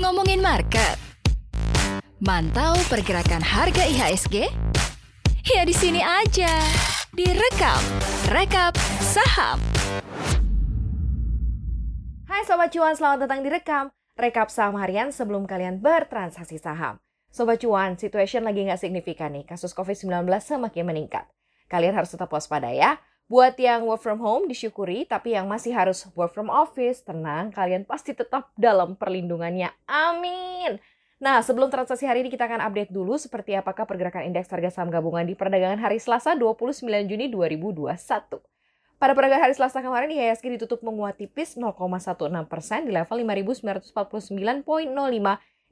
Ngomongin market. Mantau pergerakan harga IHSG? Ya di sini aja. Direkap. Rekap saham. Hai Sobat Cuan, selamat datang di Rekam. Rekap saham harian sebelum kalian bertransaksi saham. Sobat Cuan, situation lagi nggak signifikan nih. Kasus COVID-19 semakin meningkat. Kalian harus tetap waspada ya. Buat yang work from home disyukuri, tapi yang masih harus work from office, tenang, kalian pasti tetap dalam perlindungannya. Amin. Nah, sebelum transaksi hari ini kita akan update dulu seperti apakah pergerakan indeks harga saham gabungan di perdagangan hari Selasa 29 Juni 2021. Pada perdagangan hari Selasa kemarin, IHSG ditutup menguat tipis 0,16 persen di level 5.949,05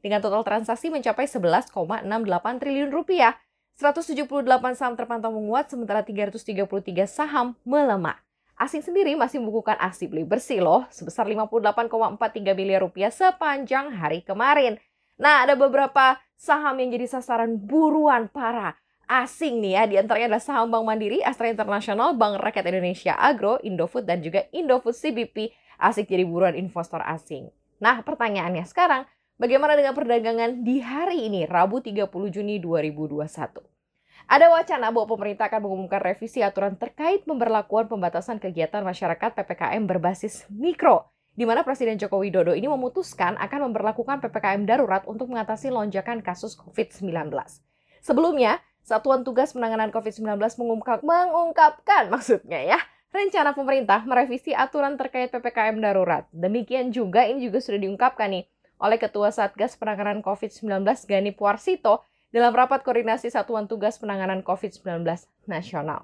dengan total transaksi mencapai 11,68 triliun rupiah. 178 saham terpantau menguat sementara 333 saham melemah. Asing sendiri masih membukukan aksi beli bersih loh sebesar 58,43 miliar rupiah sepanjang hari kemarin. Nah, ada beberapa saham yang jadi sasaran buruan para asing nih ya. Di antaranya adalah saham Bank Mandiri, Astra Internasional, Bank Rakyat Indonesia Agro, Indofood, dan juga Indofood CBP asik jadi buruan investor asing. Nah, pertanyaannya sekarang, bagaimana dengan perdagangan di hari ini, Rabu 30 Juni 2021? Ada wacana bahwa pemerintah akan mengumumkan revisi aturan terkait pemberlakuan pembatasan kegiatan masyarakat PPKM berbasis mikro di mana Presiden Joko Widodo ini memutuskan akan memperlakukan PPKM darurat untuk mengatasi lonjakan kasus COVID-19. Sebelumnya, Satuan Tugas Penanganan COVID-19 mengungkap, mengungkapkan maksudnya ya, rencana pemerintah merevisi aturan terkait PPKM darurat. Demikian juga ini juga sudah diungkapkan nih oleh Ketua Satgas Penanganan COVID-19 Gani Puarsito dalam rapat koordinasi Satuan Tugas Penanganan COVID-19 Nasional.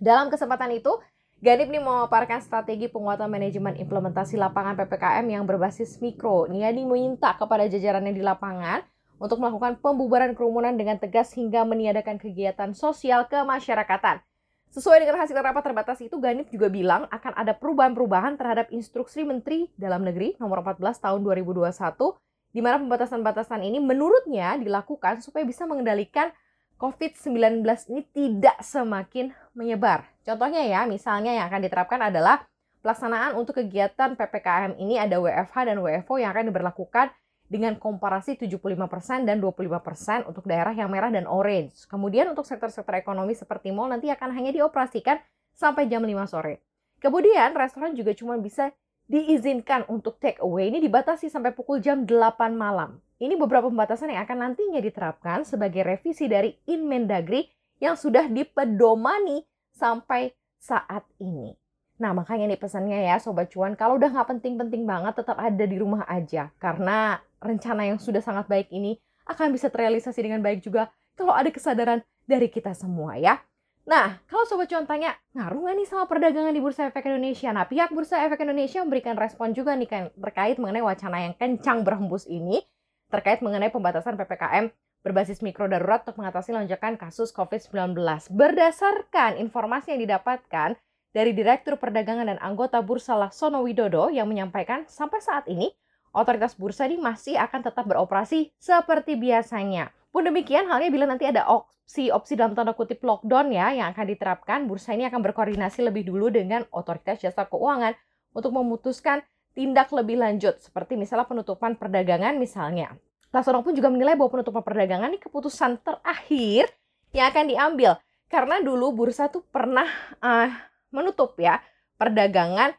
Dalam kesempatan itu, Ganip nih memaparkan strategi penguatan manajemen implementasi lapangan PPKM yang berbasis mikro. Nia meminta kepada jajarannya di lapangan untuk melakukan pembubaran kerumunan dengan tegas hingga meniadakan kegiatan sosial kemasyarakatan. Sesuai dengan hasil rapat terbatas itu, Ganip juga bilang akan ada perubahan-perubahan terhadap instruksi Menteri Dalam Negeri nomor 14 tahun 2021 di mana pembatasan-batasan ini menurutnya dilakukan supaya bisa mengendalikan COVID-19 ini tidak semakin menyebar. Contohnya ya, misalnya yang akan diterapkan adalah pelaksanaan untuk kegiatan PPKM ini ada WFH dan WFO yang akan diberlakukan dengan komparasi 75% dan 25% untuk daerah yang merah dan orange. Kemudian untuk sektor-sektor ekonomi seperti mall nanti akan hanya dioperasikan sampai jam 5 sore. Kemudian restoran juga cuma bisa diizinkan untuk take away ini dibatasi sampai pukul jam 8 malam. Ini beberapa pembatasan yang akan nantinya diterapkan sebagai revisi dari Inmendagri yang sudah dipedomani sampai saat ini. Nah makanya nih pesannya ya Sobat Cuan, kalau udah nggak penting-penting banget tetap ada di rumah aja. Karena rencana yang sudah sangat baik ini akan bisa terrealisasi dengan baik juga kalau ada kesadaran dari kita semua ya. Nah, kalau Sobat Cuan tanya, ngaruh nggak nih sama perdagangan di Bursa Efek Indonesia? Nah, pihak Bursa Efek Indonesia memberikan respon juga nih kan terkait mengenai wacana yang kencang berhembus ini terkait mengenai pembatasan PPKM berbasis mikro darurat untuk mengatasi lonjakan kasus COVID-19. Berdasarkan informasi yang didapatkan dari Direktur Perdagangan dan anggota Bursa Laksono Widodo yang menyampaikan sampai saat ini otoritas bursa ini masih akan tetap beroperasi seperti biasanya. Pun demikian halnya bila nanti ada opsi-opsi dalam tanda kutip lockdown ya yang akan diterapkan, bursa ini akan berkoordinasi lebih dulu dengan otoritas jasa keuangan untuk memutuskan tindak lebih lanjut seperti misalnya penutupan perdagangan misalnya. Laksono pun juga menilai bahwa penutupan perdagangan ini keputusan terakhir yang akan diambil karena dulu bursa tuh pernah uh, menutup ya perdagangan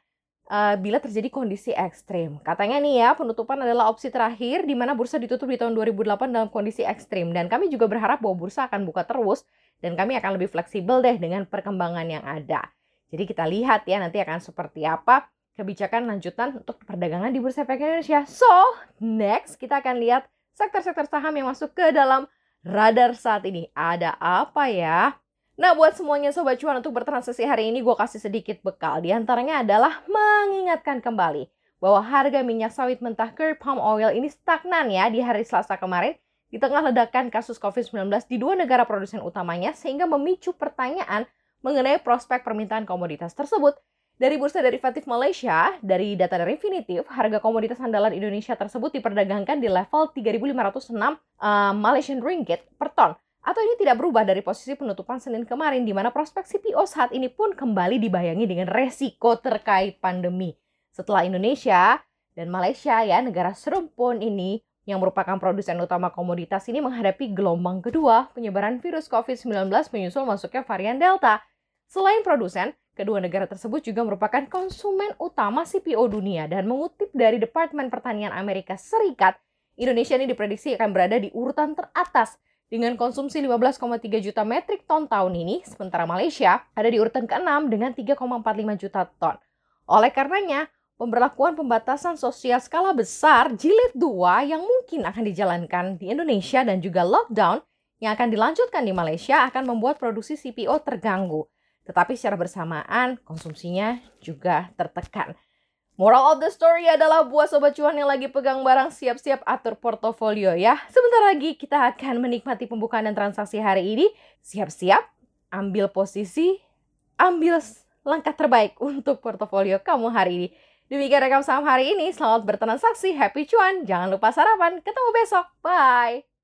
uh, bila terjadi kondisi ekstrim. Katanya nih ya, penutupan adalah opsi terakhir di mana bursa ditutup di tahun 2008 dalam kondisi ekstrim. Dan kami juga berharap bahwa bursa akan buka terus dan kami akan lebih fleksibel deh dengan perkembangan yang ada. Jadi kita lihat ya nanti akan seperti apa kebijakan lanjutan untuk perdagangan di Bursa Efek Indonesia. So, next kita akan lihat sektor-sektor saham yang masuk ke dalam radar saat ini. Ada apa ya? Nah, buat semuanya Sobat Cuan untuk bertransaksi hari ini, gue kasih sedikit bekal. Di antaranya adalah mengingatkan kembali bahwa harga minyak sawit mentah crude palm oil ini stagnan ya di hari Selasa kemarin di tengah ledakan kasus COVID-19 di dua negara produsen utamanya sehingga memicu pertanyaan mengenai prospek permintaan komoditas tersebut dari Bursa Derivatif Malaysia, dari data dari Infinitiv, harga komoditas andalan Indonesia tersebut diperdagangkan di level 3.506 uh, Malaysian Ringgit per ton. Atau ini tidak berubah dari posisi penutupan Senin kemarin, di mana prospek CPO saat ini pun kembali dibayangi dengan resiko terkait pandemi. Setelah Indonesia dan Malaysia ya, negara serumpun ini yang merupakan produsen utama komoditas ini menghadapi gelombang kedua penyebaran virus COVID-19 menyusul masuknya varian Delta. Selain produsen, kedua negara tersebut juga merupakan konsumen utama CPO dunia dan mengutip dari Departemen Pertanian Amerika Serikat, Indonesia ini diprediksi akan berada di urutan teratas dengan konsumsi 15,3 juta metrik ton tahun ini, sementara Malaysia ada di urutan ke-6 dengan 3,45 juta ton. Oleh karenanya, pemberlakuan pembatasan sosial skala besar jilid 2 yang mungkin akan dijalankan di Indonesia dan juga lockdown yang akan dilanjutkan di Malaysia akan membuat produksi CPO terganggu. Tetapi secara bersamaan konsumsinya juga tertekan. Moral of the story adalah buat sobat cuan yang lagi pegang barang siap-siap atur portofolio ya. Sebentar lagi kita akan menikmati pembukaan dan transaksi hari ini. Siap-siap, ambil posisi, ambil langkah terbaik untuk portofolio kamu hari ini. Demikian rekam saham hari ini. Selamat bertransaksi, happy cuan. Jangan lupa sarapan. Ketemu besok. Bye.